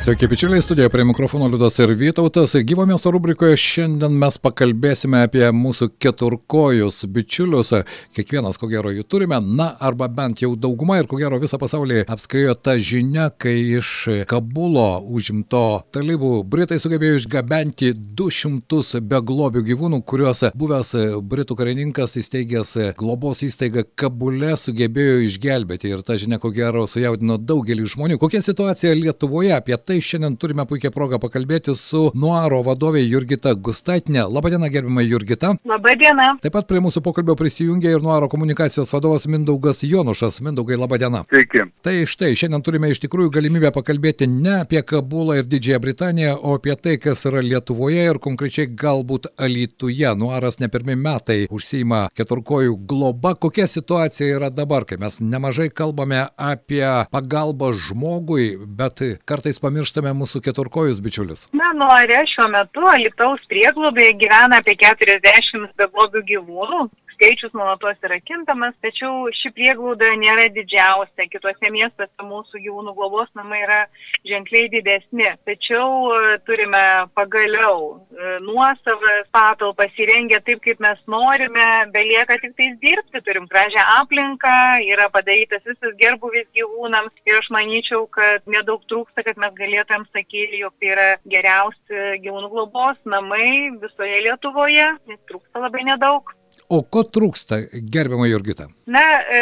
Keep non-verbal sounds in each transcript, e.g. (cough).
Sveiki, bičiuliai, studijoje prie mikrofono Liudas ir Vytautas. Gyvo miesto rubrikoje šiandien mes pakalbėsime apie mūsų keturkojus bičiulius. Kiekvienas, ko gero, jų turime, na, arba bent jau dauguma ir ko gero visą pasaulį apskrėjo ta žinia, kai iš Kabulo užimto talibų Britai sugebėjo išgabenti 200 beglobių gyvūnų, kuriuos buvęs Britų karininkas įsteigęs globos įstaigą Kabule sugebėjo išgelbėti. Ir ta žinia, ko gero, sujaudino daugelį žmonių. Kokia situacija Lietuvoje apie tai? Tai šiandien turime puikią progą pakalbėti su Nuaro vadovė Jurgita Gustaitinė. Labadiena, gerbima Jurgita. Labadiena. Taip pat prie mūsų pokalbio prisijungia ir Nuaro komunikacijos vadovas Mindaugas Jonušas. Mindaugai, labadiena. Sveiki. Tai štai, šiandien turime iš tikrųjų galimybę pakalbėti ne apie Kabulą ir Didžiąją Britaniją, o apie tai, kas yra Lietuvoje ir konkrečiai galbūt Alytuje. Nuaras ne pirmie metai užsima keturkojų globa. Kokia situacija yra dabar, kai mes nemažai kalbame apie pagalbą žmogui, bet kartais pamirštame pamirštame mūsų keturkojus bičiulius? Na, nuore šiuo metu Alitaus prieglobėje gyvena apie 40 beglobių gyvūnų skaičius nuolatos yra kintamas, tačiau ši prieglauda nėra didžiausia. Kitose miestuose mūsų gyvūnų globos namai yra ženkliai didesni. Tačiau e, turime pagaliau e, nuosavas patalpas įrengę taip, kaip mes norime, belieka tik tais dirbti, turim gražią aplinką, yra padarytas visas gerbuvis gyvūnams ir aš manyčiau, kad nedaug trūksta, kad mes galėtumėm sakyti, jog tai yra geriausi gyvūnų globos namai visoje Lietuvoje, nes trūksta labai nedaug. O ko trūksta, gerbiama Jurgita? Na, e,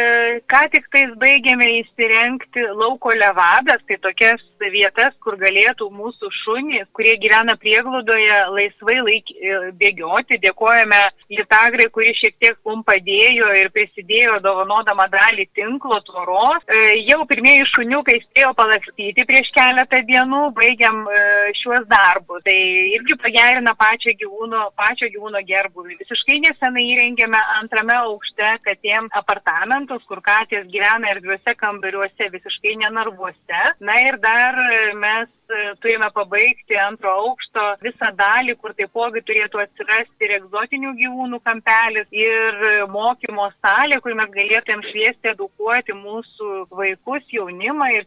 ką tik tais baigėme įsirengti lauko levadas, tai tokias vietas, kur galėtų mūsų šunys, kurie gyvena prieglaudoje, laisvai laik, e, bėgioti. Dėkojame Litagrai, kuri šiek tiek mums padėjo ir prisidėjo dovanodama dalį tinklo tvoros. E, jau pirmieji šuniukai spėjo palakstyti prieš keletą dienų, baigiam šiuos darbus. Tai irgi pagerina pačią gyvūno, pačio gyvūno gerbuvį. Visiškai nesenai įrengėme įrengėme antrame aukšte katėm apartamentus, kur katės gyvena erdviuose kambariuose, visiškai nenarvuose. Na ir dar mes turime pabaigti antro aukšto visą dalį, kur taipogi turėtų atsirasti ir egzotinių gyvūnų kampelis, ir mokymo salė, kur mes galėtumėm šviesti, edukuoti mūsų vaikus, jaunimą ir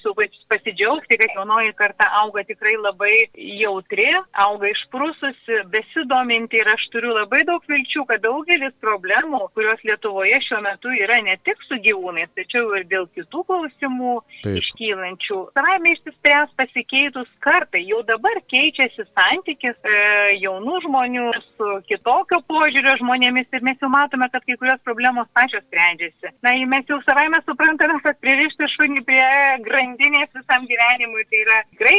pasidžiaugti, kad jaunoji karta auga tikrai labai jautri, auga išprususi, besidominti ir aš turiu labai daug vilčių, kad daugelis problemų, kurios Lietuvoje šiuo metu yra ne tik su gyvūnais, tačiau ir dėl kitų klausimų Taip. iškylančių, savame išsispręs pasikeitus kartai. Jau dabar keičiasi santykis e, jaunų žmonių su kitokio požiūrio žmonėmis ir mes jau matome, kad kai kurios problemos pačios sprendžiasi. Na, mes jau savaime suprantame, kad pririšti šunį prie grandinės visam gyvenimui tai yra tikrai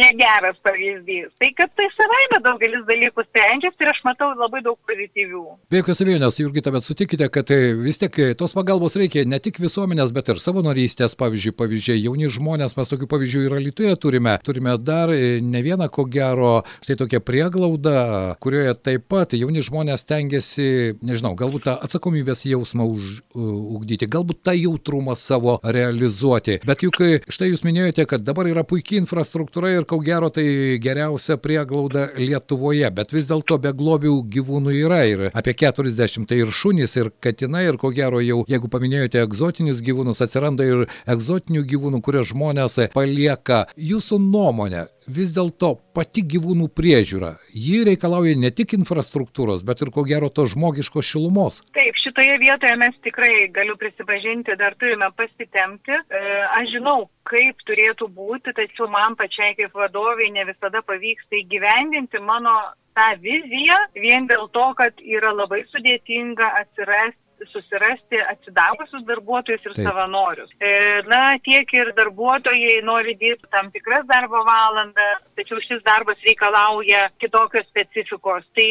negeras pavyzdys. Tai kad tai savaime daugelis dalykų sprendžiasi ir aš matau labai daug pozityvių. Be jokios abejonės, Jurgita, bet sutikite, kad tai vis tiek tos pagalbos reikia ne tik visuomenės, bet ir savanorystės, pavyzdžiui, pavyzdžiai, jauni žmonės, mes tokių pavyzdžių ir Lietuvoje turime. Turime dar e, ne vieną, ko gero, štai tokia prieglauda, kurioje taip pat jauni žmonės tengiasi, nežinau, galbūt tą atsakomybės jausmą užugdyti, galbūt tą jautrumą savo realizuoti. Bet juk e, štai jūs minėjote, kad dabar yra puikiai infrastruktūra ir ko gero tai geriausia prieglauda Lietuvoje, bet vis dėlto be globių gyvūnų yra ir apie 40 tai ir šunys, ir katinai, ir ko gero jau, jeigu paminėjote egzotinius gyvūnus, atsiranda ir egzotinių gyvūnų, kuriuos žmonės palieka. Jūsų nuomonė, nuomonę, vis dėlto pati gyvūnų priežiūra, ji reikalauja ne tik infrastruktūros, bet ir ko gero to žmogiškos šilumos. Taip, šitoje vietoje mes tikrai, galiu prisipažinti, dar turime pasitemti. E, aš žinau, kaip turėtų būti, tačiau man pačiai kaip vadoviai ne visada pavyksta įgyvendinti mano tą viziją vien dėl to, kad yra labai sudėtinga atsirasti susirasti atsidavusius darbuotojus ir Taip. savanorius. E, na, tiek ir darbuotojai nori dirbti tam tikras darbo valandas, tačiau šis darbas reikalauja kitokios specifikos. Tai,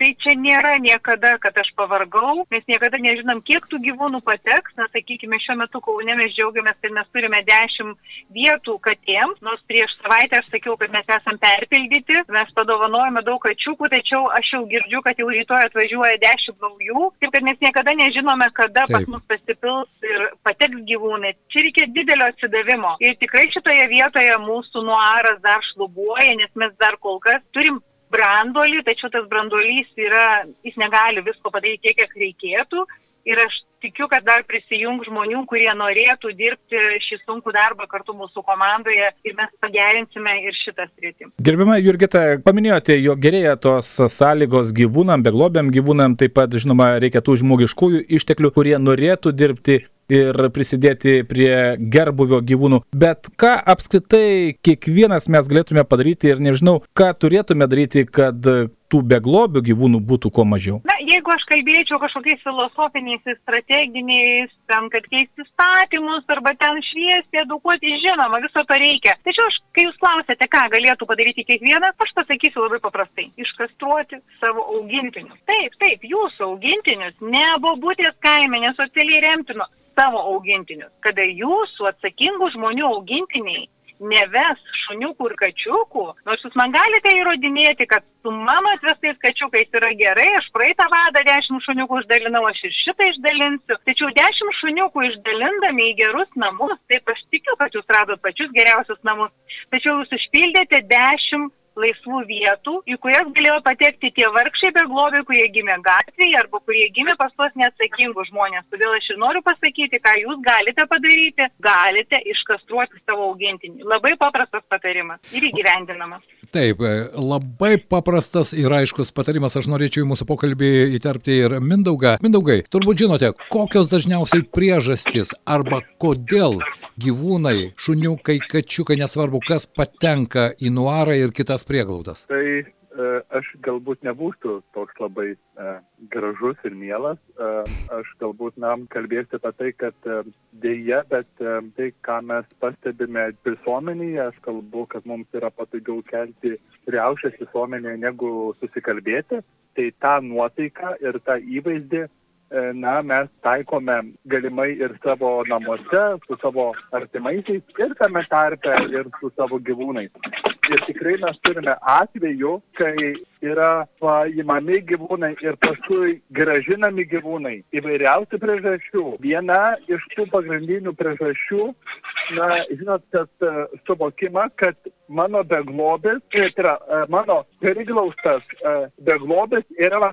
tai čia nėra niekada, kad aš pavargau, mes niekada nežinom, kiek tų gyvūnų pateks. Na, sakykime, šiuo metu Kaune mes džiaugiamės, kad mes turime 10 vietų katėms, nors prieš savaitę aš sakiau, kad mes esam perpildyti, mes padovanojame daug kačiukų, tačiau aš jau girdžiu, kad jau rytoj atvažiuoja 10 naujų, taip kad mes niekada nežinome, kada Taip. pas mus pasipils ir pateks gyvūnai. Čia reikia didelio atsidavimo. Ir tikrai šitoje vietoje mūsų nuaras dar šlubuoja, nes mes dar kol kas turim brandolį, tačiau tas brandolys yra, jis negali visko padaryti tiek, kiek reikėtų. Ir aš tikiu, kad dar prisijung žmonių, kurie norėtų dirbti šį sunkų darbą kartu mūsų komandoje ir mes pagerinsime ir šitą sritį. Gerbima Jurgita, paminėjote, jo gerėja tos sąlygos gyvūnam, beglobiam gyvūnam, taip pat, žinoma, reikia tų žmogiškųjų išteklių, kurie norėtų dirbti ir prisidėti prie gerbuvio gyvūnų. Bet ką apskritai kiekvienas mes galėtume padaryti ir nežinau, ką turėtume daryti, kad tų beglobių gyvūnų būtų kuo mažiau? Na, jeigu aš kalbėčiau kažkokiais filosofiniais, strateginiais, ten, kad keisti statymus arba ten šviesti, edukuoti, žinoma, viso to reikia. Tačiau aš, kai jūs klausėte, ką galėtų padaryti kiekvienas, aš pasakysiu labai paprastai. Iškastruoti savo augintinius. Taip, taip, jūsų augintinius, ne bobutės kaime, nesocialiai remtino savo augintinius, kada jūsų atsakingų žmonių augintiniai neves šuniukų ir kačiukų, nors jūs man galite įrodinėti, kad su mano atvestais kačiukais yra gerai, aš praeitą vadą 10 šuniukų išdalinau, aš ir šitą išdalinsiu, tačiau 10 šuniukų išdalindami į gerus namus, taip aš tikiu, kad jūs radot pačius geriausius namus, tačiau jūs išpildėte 10 laisvų vietų, į kurias galėjo patekti tie vargšiai beglobiai, kurie gimė gatvėje arba kurie gimė pas tuos neatsakingus žmonės. Todėl aš ir noriu pasakyti, ką jūs galite padaryti. Galite iškastruoti savo augintinį. Labai paprastas patarimas ir įgyvendinamas. Taip, e, labai paprastas ir aiškus patarimas. Aš norėčiau į mūsų pokalbį įterpti ir Mindaugą. Mindaugai, turbūt žinote, kokios dažniausiai priežastys arba kodėl gyvūnai, šuniukai, kačiukai, nesvarbu kas, patenka į nuarą ir kitas prieglaudas? Tai aš galbūt nebūsiu toks labai e, gražus ir mielas. E, aš galbūt nam kalbėsiu apie tai, kad e, dėja, bet e, tai, ką mes pastebime visuomenėje, aš kalbu, kad mums yra patogiau kelti riaušės visuomenėje negu susikalbėti. Tai tą nuotaiką ir tą įvaizdį E, na, mes taikome galimai ir savo namuose, su savo artimaisiais ir tame tarpe ir su savo gyvūnais. Ir tikrai mes turime atveju, kai yra paimami gyvūnai ir paskui gražinami gyvūnai įvairiausių priežasčių. Viena iš tų pagrindinių priežasčių, na, žinot, kad uh, suvokima, kad mano beglobis, tai yra uh, mano periglaustas uh, beglobis yra,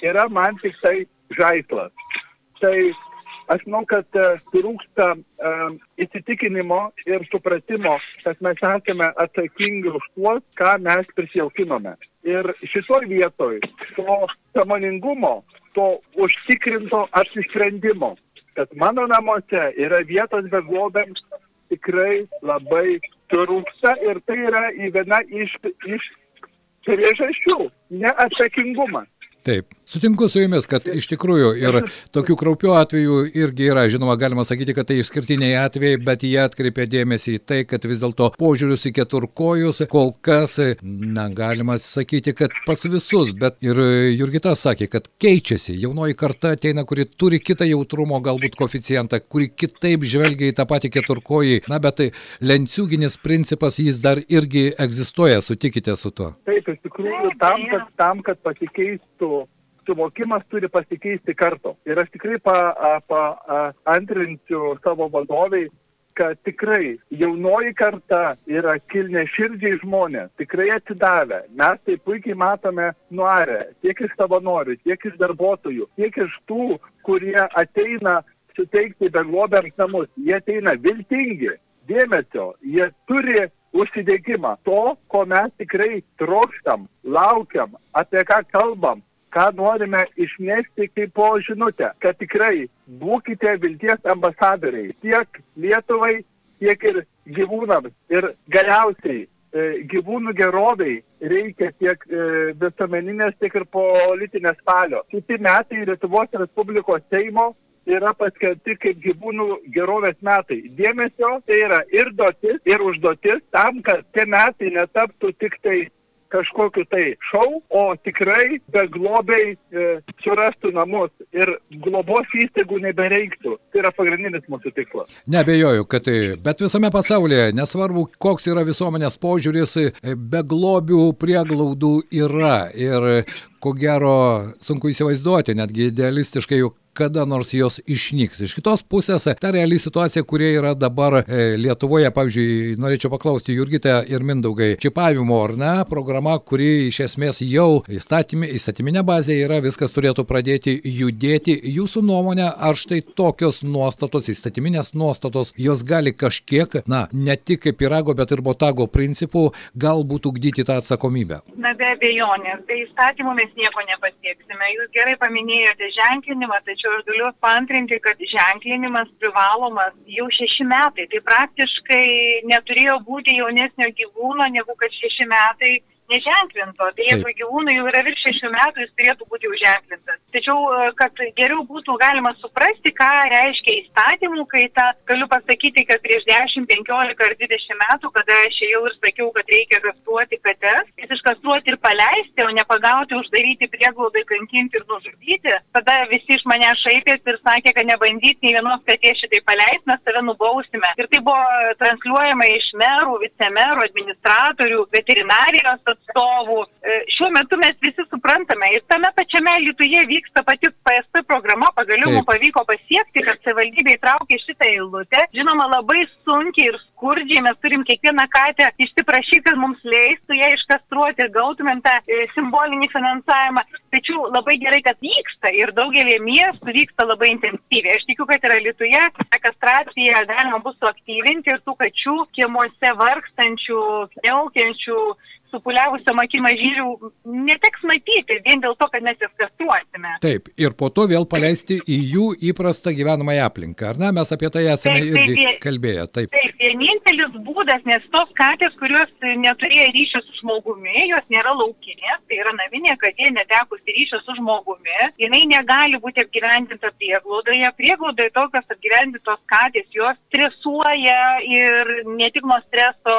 yra man tik tai žaislas. Tai aš manau, kad uh, trūksta uh, įsitikinimo ir supratimo, kad mes esame atsakingi už tuos, ką mes prisijaukinome. Ir šitoj vietoj to samoningumo, to užtikrinto apsisprendimo, kad mano namuose yra vietos beglobėms, tikrai labai trūksta ir tai yra viena iš, iš priežasčių - neatsakingumas. Taip, sutinku su jumis, kad iš tikrųjų ir tokių kraupių atvejų irgi yra, žinoma, galima sakyti, kad tai išskirtiniai atvejai, bet jie atkreipia dėmesį į tai, kad vis dėlto požiūrius į keturkojus kol kas, na, galima sakyti, kad pas visus, bet ir Jurgita sakė, kad keičiasi, jaunoji karta ateina, kuri turi kitą jautrumo galbūt koficijantą, kuri kitaip žvelgia į tą patį keturkojį, na, bet tai lenciūginis principas jis dar irgi egzistuoja, sutikite su tuo. Taip, iš tikrųjų, tam, kad, tam, kad pasikeistų suvokimas turi pasikeisti kartu. Ir aš tikrai paantrinsiu pa, savo vadoviai, kad tikrai jaunoji karta yra kilne širdžiai žmonės, tikrai atsidavę. Mes tai puikiai matome nuarę, tiek iš savanorių, tiek iš darbuotojų, tiek iš tų, kurie ateina suteikti beglobiams namus. Jie ateina viltingi, dėmesio, jie turi užsidėgymą to, ko mes tikrai trokštam, laukiam, apie ką kalbam, ką norime išnešti kaip po žinutę, kad tikrai būkite vilties ambasadoriai tiek Lietuvai, tiek ir gyvūnams. Ir galiausiai e, gyvūnų geroviai reikia tiek e, visuomeninės, tiek ir politinės valios. Kiti metai Lietuvos Respublikos Seimo yra paskelbti kaip gyvūnų gerovės metai. Dėmesio tai yra ir dotis, ir užduotis tam, kad tie metai netaptų tik tai kažkokiu tai šau, o tikrai beglobiai e, surastų namus ir globos įstaigų nebereiktų. Tai yra pagrindinis mūsų tikslas. Nebejoju, kad tai, bet visame pasaulyje, nesvarbu, koks yra visuomenės požiūris, e, beglobių prieglaudų yra ir ko gero sunku įsivaizduoti, netgi idealistiškai, juk kada nors jos išnyks. Iš kitos pusės, ta reali situacija, kurie yra dabar e, Lietuvoje, pavyzdžiui, norėčiau paklausti Jurgitę ir Mindaugai, čipavimo ar ne, programa, kuri iš esmės jau įstatymė, įstatyminė bazė yra, viskas turėtų pradėti judėti. Jūsų nuomonė, ar štai tokios nuostatos, įstatyminės nuostatos, jos gali kažkiek, na, ne tik kaip pirago, bet ir botago principų, galbūt ugdyti tą atsakomybę? Na, be abejonės, be įstatymų mes nieko nepasieksime. Jūs gerai paminėjote ženklinimą, tačiau aš galiu paantrinti, kad ženklinimas privalomas jau šeši metai. Tai praktiškai neturėjo būti jaunesnio gyvūno negu kad šeši metai neženklinto. Tai jeigu gyvūnui jau yra virš šešių metų, jis turėtų būti jau ženklintas. Tačiau, e, kad geriau būtų galima suprasti, ką reiškia įstatymų kaita, galiu pasakyti, kad prieš 10, 15 ar 20 metų, kada aš jau ir sakiau, kad reikia kastruoti kates, jas iškastruoti ir paleisti, o ne pagauti, uždaryti prieglaudai, kankinti ir nužudyti, tada visi iš mane šaipėsi ir sakė, kad nebandyti nei vienos katės šitai paleisti, mes tave nubausime. Ir tai buvo transliuojama iš merų, vicemerų, administratorių, veterinarijos atstovų. E, šiuo metu mes visi suprantame ir tame pačiame Lietuvoje vyksta pati PSP programa, pagaliau mums pavyko pasiekti, kad savivaldybė įtraukė šitą eilutę. Žinoma, labai sunkiai ir skurdžiai mes turim kiekvieną katę išsiprašyti, kad mums leistų ją iškastruoti ir gautumėm tą e, simbolinį finansavimą. Tačiau labai gerai, kad vyksta ir daugelį miestų vyksta labai intensyviai. Aš tikiu, kad ir Lietuvoje tą kastraciją galima bus suaktyvinti ir tų kačių kiemuose vargstančių, kniaukiančių, supuliavusiam akim mažylių neteks matyti vien dėl to, kad mes jas kastruosime. Taip, ir po to vėl paleisti į jų įprastą gyvenamąją aplinką. Ar ne, mes apie tai esame taip, irgi taip, kalbėję. Taip. taip, vienintelis būdas, nes tos katės, kurios neturėjo ryšio su žmogumi, jos nėra laukinės, tai yra naminė katė netekusi ryšio su žmogumi, jinai negali būti apgyvendinta prieglaudoje. Prieglaudoje tokios apgyvendintos katės, jos stresuoja ir ne tik nuo streso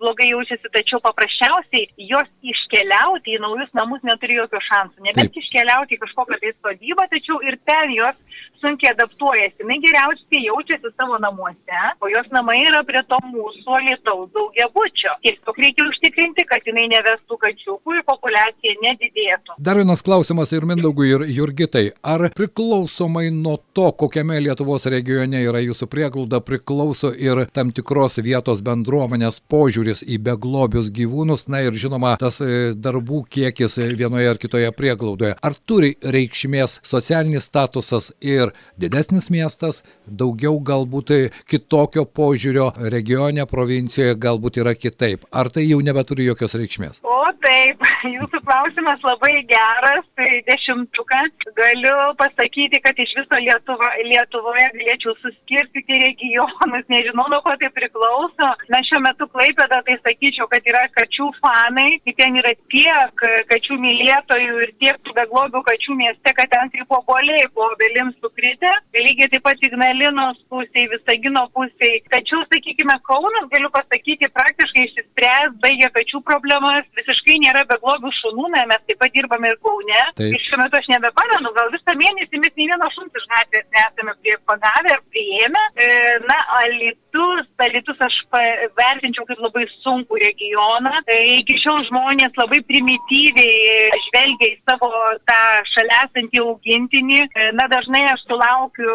blogai jaučiasi, tačiau paprasčiausiai paprasčiausiai jos iškeliauti į naujus namus neturi jokio šansų. Nebent iškeliauti į kažkokią tai sodybą, tačiau ir ten jos sunkiai adaptuojasi. Jis geriausiai jaučiasi savo namuose, o jos namai yra prie to mūsų lietaus daugiabučio. Tiesiog reikia užtikrinti, kad jinai nevestų kačiukų ir populiacija nedidėtų. Dar vienas klausimas ir Mindaugui, ir Jurgitai. Ar priklausomai nuo to, kokiame Lietuvos regione yra jūsų prieglauda, priklauso ir tam tikros vietos bendruomenės požiūris į beglobius gyvūnus? na ir žinoma, tas e, darbų kiekis vienoje ar kitoje prieglaudoje. Ar turi reikšmės socialinis statusas ir didesnis miestas, daugiau galbūt kitokio požiūrio regione, provincijoje galbūt yra kitaip? Ar tai jau nebeturi jokios reikšmės? O taip, (laughs) jūsų klausimas labai geras, tai dešimtukas. Galiu pasakyti, kad iš viso Lietuva, Lietuvoje galėčiau suskirstyti regionus, nežinau, nuo ko tai priklauso. Na, šiuo metu Klaipėda, tai sakyčiau, kad yra kačių fanai, ten yra tiek kačių mylėtojų ir tiek beglobių kačių mieste, kad ten kaip oboliai po obelim sukritę. Lygiai taip pat Ignalinos pusėje, Visagino pusėje. Tačiau, sakykime, Kaunas, galiu pasakyti, praktiškai išsispręs, baigia kačių problemas, visiškai nėra beglobių šunų, na, mes taip pat dirbame ir Kaune. Taip. Ir šiuo metu aš nebepamenu, gal visą mėnesį mes nei vieno šuns iš gatvės nesame prie pagavę ar prieėmę. E, na, Alitus, Alitus aš vertinčiau kaip labai sunku regioną. Tai iki šiol žmonės labai primityviai žvelgia į savo tą šalia esantį augintinį. Na, dažnai aš sulaukiu,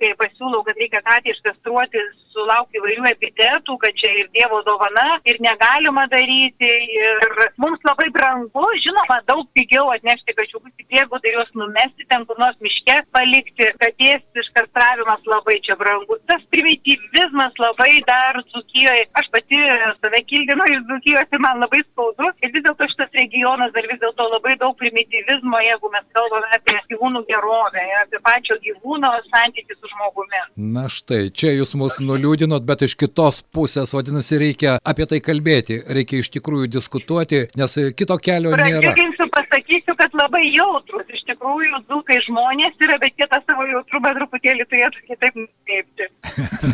kai pasiūlau, kad reikia katį iškastruoti, sulaukiu įvairių epitetų, kad čia ir Dievo dovana ir negalima daryti. Ir mums labai brangu, žinoma, daug pigiau atnešti kačiukus į priegų, tai juos numesti ten kur nors miške, palikti. Katės iškastravimas labai čia brangu. Tas primityvizmas labai dar Zukijoje, aš pati save kildinu iš Zukijos tai man labai skaudu. Ir vis dėlto šitas regionas dar vis dėlto labai daug primityvizmo, jeigu mes kalbame apie gyvūnų gerovę, apie pačio gyvūno santykį su žmogumi. Na štai, čia jūs mus nuliūdinot, bet iš kitos pusės, vadinasi, reikia apie tai kalbėti, reikia iš tikrųjų diskutuoti, nes kito kelio nėra. Pradžiuginsiu, pasakysiu, kad labai jautrus. Iš tikrųjų, dzūkai žmonės yra, bet jie tą savo jautrumą truputėlį turėtų kitaip nukreipti.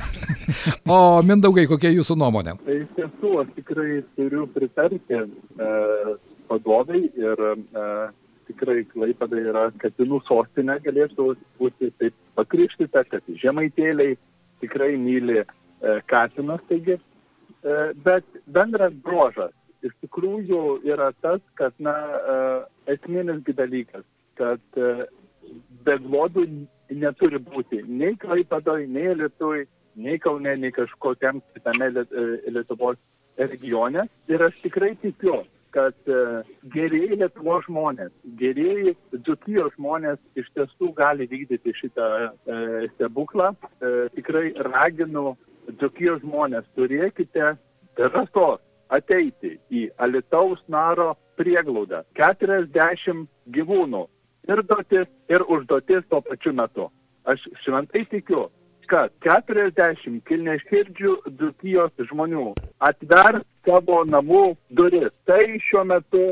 (laughs) o Mindaugai, kokia jūsų nuomonė? Tai iš tiesų, aš tikrai turiu pritarti e, vadovai ir e, tikrai Klaipada yra katinų sostinė, galėtų būti taip pakrikštyta, kad žemaitėliai tikrai myli e, katinas, taigi. E, bet bendras brožas iš tikrųjų yra tas, kad, na, e, esminis dalykas, kad e, beglobių neturi būti nei Klaipadoje, nei Lietuvai, nei Kaune, nei kažkokiam kitame e, Lietuvos regione. Ir aš tikrai tikiu, kad e, gerieji Lietuvos žmonės, gerieji Dzukijos žmonės iš tiesų gali vykdyti šitą stebuklą. Tikrai raginu Dzukijos žmonės, turėkite drąsos ateiti į Alitaus naro prieglaudą. 40 gyvūnų ir dotis, ir užduotis tuo pačiu metu. Aš šventai tikiu, kad 40 kilneširdžių Dzukijos žmonių atvers savo namų duris. Tai šiuo metu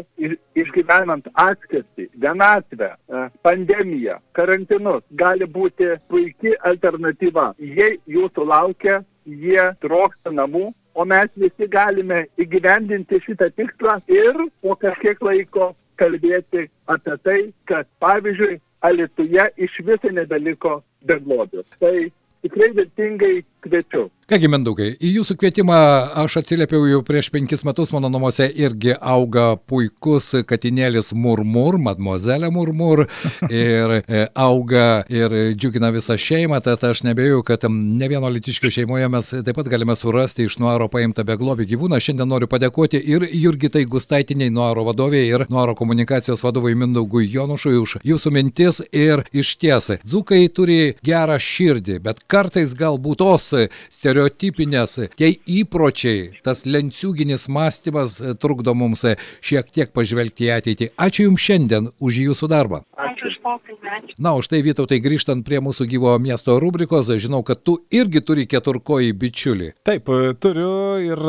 išgyvenant atskirtį, vienatvę, e, pandemiją, karantinus gali būti puikia alternatyva. Jei jūsų laukia, jie troksta namų, o mes visi galime įgyvendinti šitą tikslą ir po kažkiek laiko kalbėti apie tai, kad pavyzdžiui, Alituje iš viso nebeliko beglobių. Tai tikrai vertingai kviečiu. Kągi, Mendaugai, į jūsų kvietimą aš atsiliepiau jau prieš penkis metus, mano namuose irgi auga puikus katinėlis Murmur, mademoiselle Murmur, (laughs) ir e, auga ir džiugina visą šeimą, tad aš nebėjau, kad ne vieno litiškio šeimoje mes taip pat galime surasti iš Nuaro paimtą beglobį gyvūną. Šiandien noriu padėkoti ir Jurgitai Gustaitiniai Nuaro vadoviai ir Nuaro komunikacijos vadovai Mindaugui Jonušui už jūsų mintis ir iš tiesai. Dzukai turi gerą širdį, bet kartais galbūt tos stereotipinės, tie įpročiai, tas lenciūginis mąstymas e, trukdo mums e, šiek tiek pažvelgti į ateitį. Ačiū Jums šiandien už Jūsų darbą. Ačiū pokalbį. Na, už tai Vytautai grįžtant prie mūsų gyvo miesto rubrikos, žinau, kad tu irgi turi keturkojį bičiulį. Taip, e, turiu ir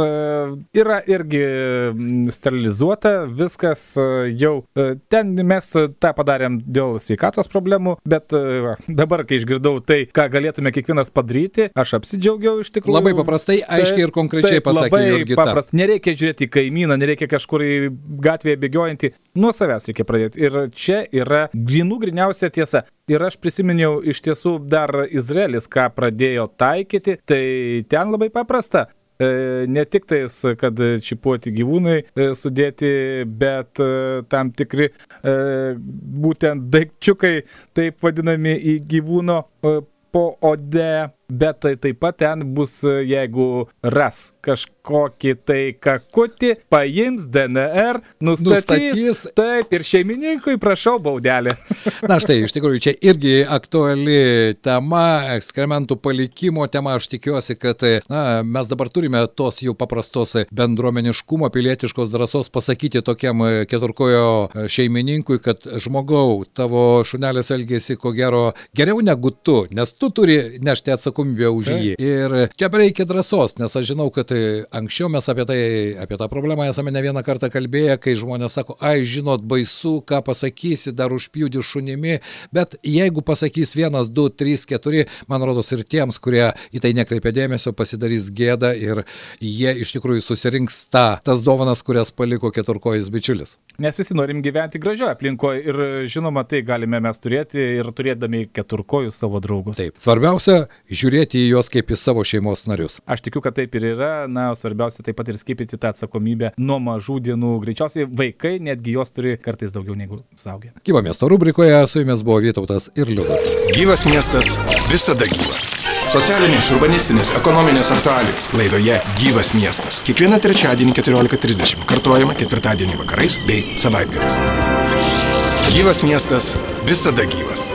yra irgi sterilizuota, viskas jau. Ten mes tą padarėm dėl sveikatos problemų, bet dabar, kai išgirdau tai, ką galėtume kiekvienas padaryti, aš apsidžiaugiau iš tikrųjų. Labai paprastai, aiškiai ir konkrečiai taip, pasakė Jurgita. Paprast. Nereikia žiūrėti į kaimyną, nereikia kažkur į gatvėje bėgiojantį. Nuo savęs reikia pradėti. Ir čia yra grinų griniausia tiesa. Ir aš prisiminiau iš tiesų dar Izraelis, ką pradėjo taikyti, tai ten labai paprasta e, ne tik tais, kad čipuoti gyvūnai e, sudėti, bet e, tam tikri būtent daikčiukai, taip vadinami į gyvūno po ode bet tai taip pat ten bus, jeigu ras kažkokį tai kakutį, paims DNR, nustatys, nustatys. Taip, ir šeimininkui prašau baudelį. (laughs) Na štai, iš tikrųjų, čia irgi aktuali tema, ekskrementų palikimo tema. Aš tikiuosi, kad na, mes dabar turime tos jau paprastos bendruomeniškumo, pilietiškos drąsos pasakyti tokiam keturkojo šeimininkui, kad žmogau, tavo šunelis elgėsi ko gero geriau negu tu, nes tu turi nešti atsakomybę už jį. Ir čia reikia drąsos, nes aš žinau, kad anksčiau mes apie tai, apie tą problemą esame ne vieną kartą kalbėję, kai žmonės sako, ai, žinot, baisu, ką pasakysi, dar užpjūdi šunimi, bet jeigu pasakys vienas, du, trys, keturi, man rodos ir tiems, kurie į tai nekreipia dėmesio, pasidarys gėda ir jie iš tikrųjų susirinks tą, tas dovanas, kurias paliko keturkojas bičiulis. Nes visi norim gyventi gražioje aplinkoje ir žinoma, tai galime mes turėti ir turėdami keturkojus savo draugus. Taip. Svarbiausia, žiūrėti į juos kaip į savo šeimos narius. Aš tikiu, kad taip ir yra. Na, svarbiausia taip pat ir skipyti tą atsakomybę nuo mažų dienų. Greičiausiai vaikai netgi jos turi kartais daugiau negu suaugę. Gyvo miesto rubrikoje su jumis buvo Vytautas ir Liudas. Gyvas miestas visada gyvas. Socialinės, urbanistinės, ekonominės aktualijos laidoje Gyvas miestas. Kiekvieną trečiadienį 14.30 kartuojama ketvirtadienį vakarais bei savaitgaliais. Gyvas miestas visada gyvas.